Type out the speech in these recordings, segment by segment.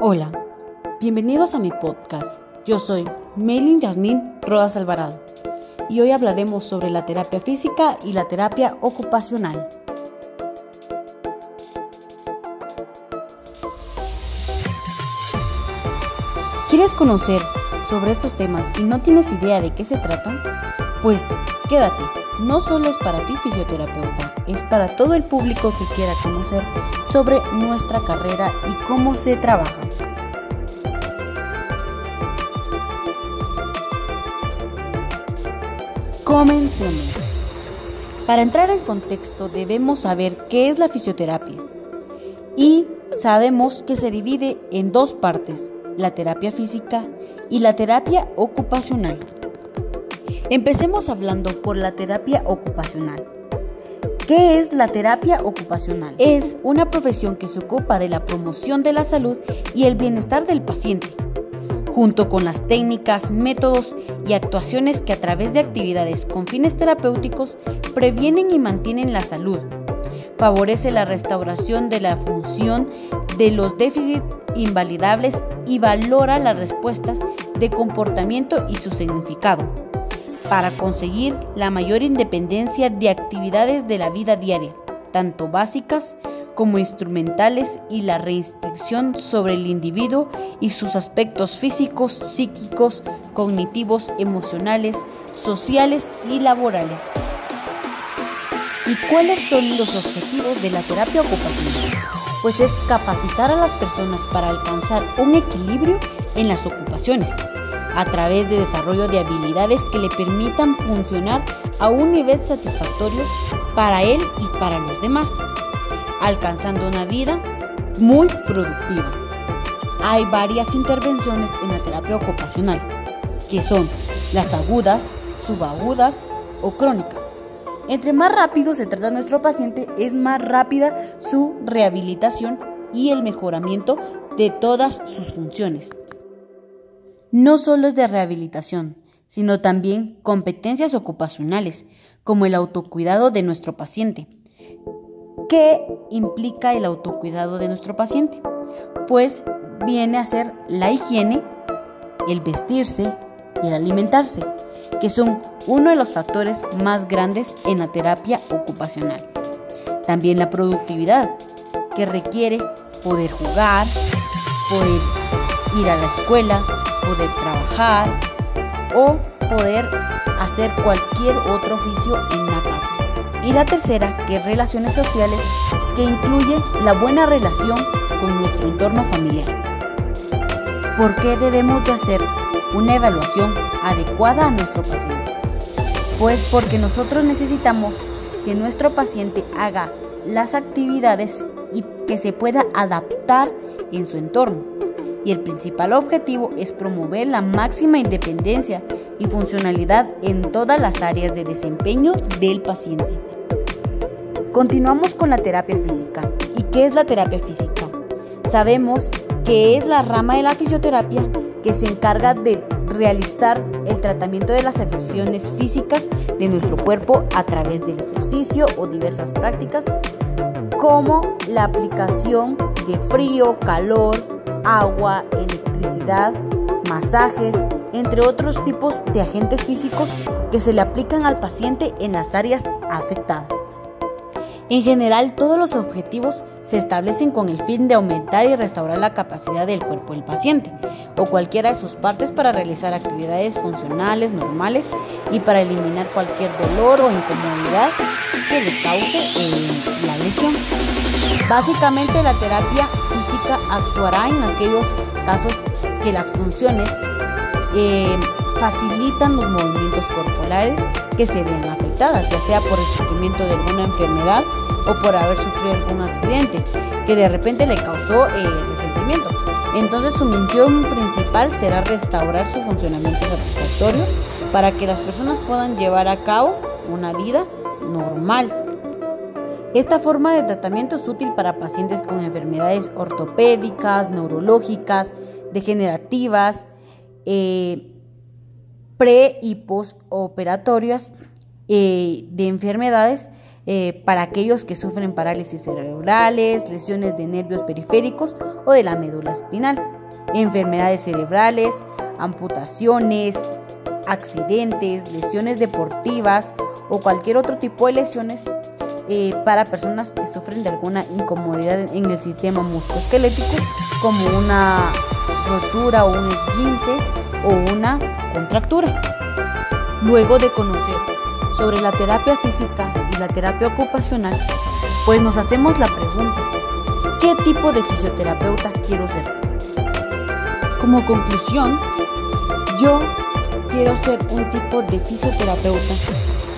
Hola, bienvenidos a mi podcast. Yo soy Melin Yasmín Rodas Alvarado y hoy hablaremos sobre la terapia física y la terapia ocupacional. ¿Quieres conocer sobre estos temas y no tienes idea de qué se tratan? Pues quédate, no solo es para ti fisioterapeuta, es para todo el público que quiera conocer sobre nuestra carrera y cómo se trabaja. Comencemos. Para entrar en contexto debemos saber qué es la fisioterapia y sabemos que se divide en dos partes, la terapia física y la terapia ocupacional. Empecemos hablando por la terapia ocupacional. ¿Qué es la terapia ocupacional? Es una profesión que se ocupa de la promoción de la salud y el bienestar del paciente, junto con las técnicas, métodos y actuaciones que a través de actividades con fines terapéuticos previenen y mantienen la salud. Favorece la restauración de la función de los déficits invalidables y valora las respuestas de comportamiento y su significado para conseguir la mayor independencia de actividades de la vida diaria, tanto básicas como instrumentales, y la restricción sobre el individuo y sus aspectos físicos, psíquicos, cognitivos, emocionales, sociales y laborales. ¿Y cuáles son los objetivos de la terapia ocupacional? Pues es capacitar a las personas para alcanzar un equilibrio en las ocupaciones, a través de desarrollo de habilidades que le permitan funcionar a un nivel satisfactorio para él y para los demás, alcanzando una vida muy productiva. Hay varias intervenciones en la terapia ocupacional, que son las agudas, subagudas o crónicas. Entre más rápido se trata nuestro paciente, es más rápida su rehabilitación y el mejoramiento de todas sus funciones no solo de rehabilitación, sino también competencias ocupacionales, como el autocuidado de nuestro paciente. ¿Qué implica el autocuidado de nuestro paciente? Pues viene a ser la higiene, el vestirse y el alimentarse, que son uno de los factores más grandes en la terapia ocupacional. También la productividad, que requiere poder jugar, poder ir a la escuela, poder trabajar o poder hacer cualquier otro oficio en la casa. Y la tercera, que es relaciones sociales, que incluye la buena relación con nuestro entorno familiar. ¿Por qué debemos de hacer una evaluación adecuada a nuestro paciente? Pues porque nosotros necesitamos que nuestro paciente haga las actividades y que se pueda adaptar en su entorno y el principal objetivo es promover la máxima independencia y funcionalidad en todas las áreas de desempeño del paciente. Continuamos con la terapia física. ¿Y qué es la terapia física? Sabemos que es la rama de la fisioterapia que se encarga de realizar el tratamiento de las afecciones físicas de nuestro cuerpo a través del ejercicio o diversas prácticas como la aplicación de frío, calor, agua, electricidad, masajes, entre otros tipos de agentes físicos que se le aplican al paciente en las áreas afectadas. En general, todos los objetivos se establecen con el fin de aumentar y restaurar la capacidad del cuerpo del paciente o cualquiera de sus partes para realizar actividades funcionales normales y para eliminar cualquier dolor o incomodidad que le cause la lesión. Básicamente la terapia actuará en aquellos casos que las funciones eh, facilitan los movimientos corporales que se vean afectadas, ya sea por el sufrimiento de alguna enfermedad o por haber sufrido algún accidente que de repente le causó eh, resentimiento. Entonces su misión principal será restaurar su funcionamiento satisfactorio para que las personas puedan llevar a cabo una vida normal. Esta forma de tratamiento es útil para pacientes con enfermedades ortopédicas, neurológicas, degenerativas, eh, pre y postoperatorias eh, de enfermedades eh, para aquellos que sufren parálisis cerebrales, lesiones de nervios periféricos o de la médula espinal, enfermedades cerebrales, amputaciones, accidentes, lesiones deportivas o cualquier otro tipo de lesiones eh, para personas que sufren de alguna incomodidad en el sistema musculoesquelético como una rotura o un esguince o una contractura. Luego de conocer sobre la terapia física y la terapia ocupacional, pues nos hacemos la pregunta, ¿qué tipo de fisioterapeuta quiero ser? Como conclusión, yo quiero ser un tipo de fisioterapeuta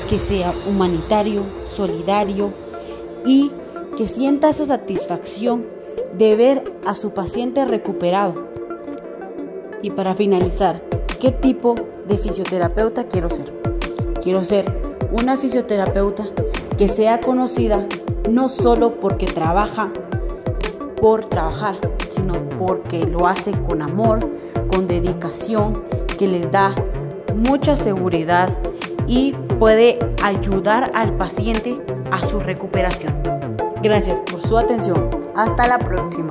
que sea humanitario, solidario y que sienta esa satisfacción de ver a su paciente recuperado. Y para finalizar, ¿qué tipo de fisioterapeuta quiero ser? Quiero ser una fisioterapeuta que sea conocida no solo porque trabaja por trabajar, sino porque lo hace con amor, con dedicación, que les da mucha seguridad y puede ayudar al paciente a su recuperación. Gracias por su atención. Hasta la próxima.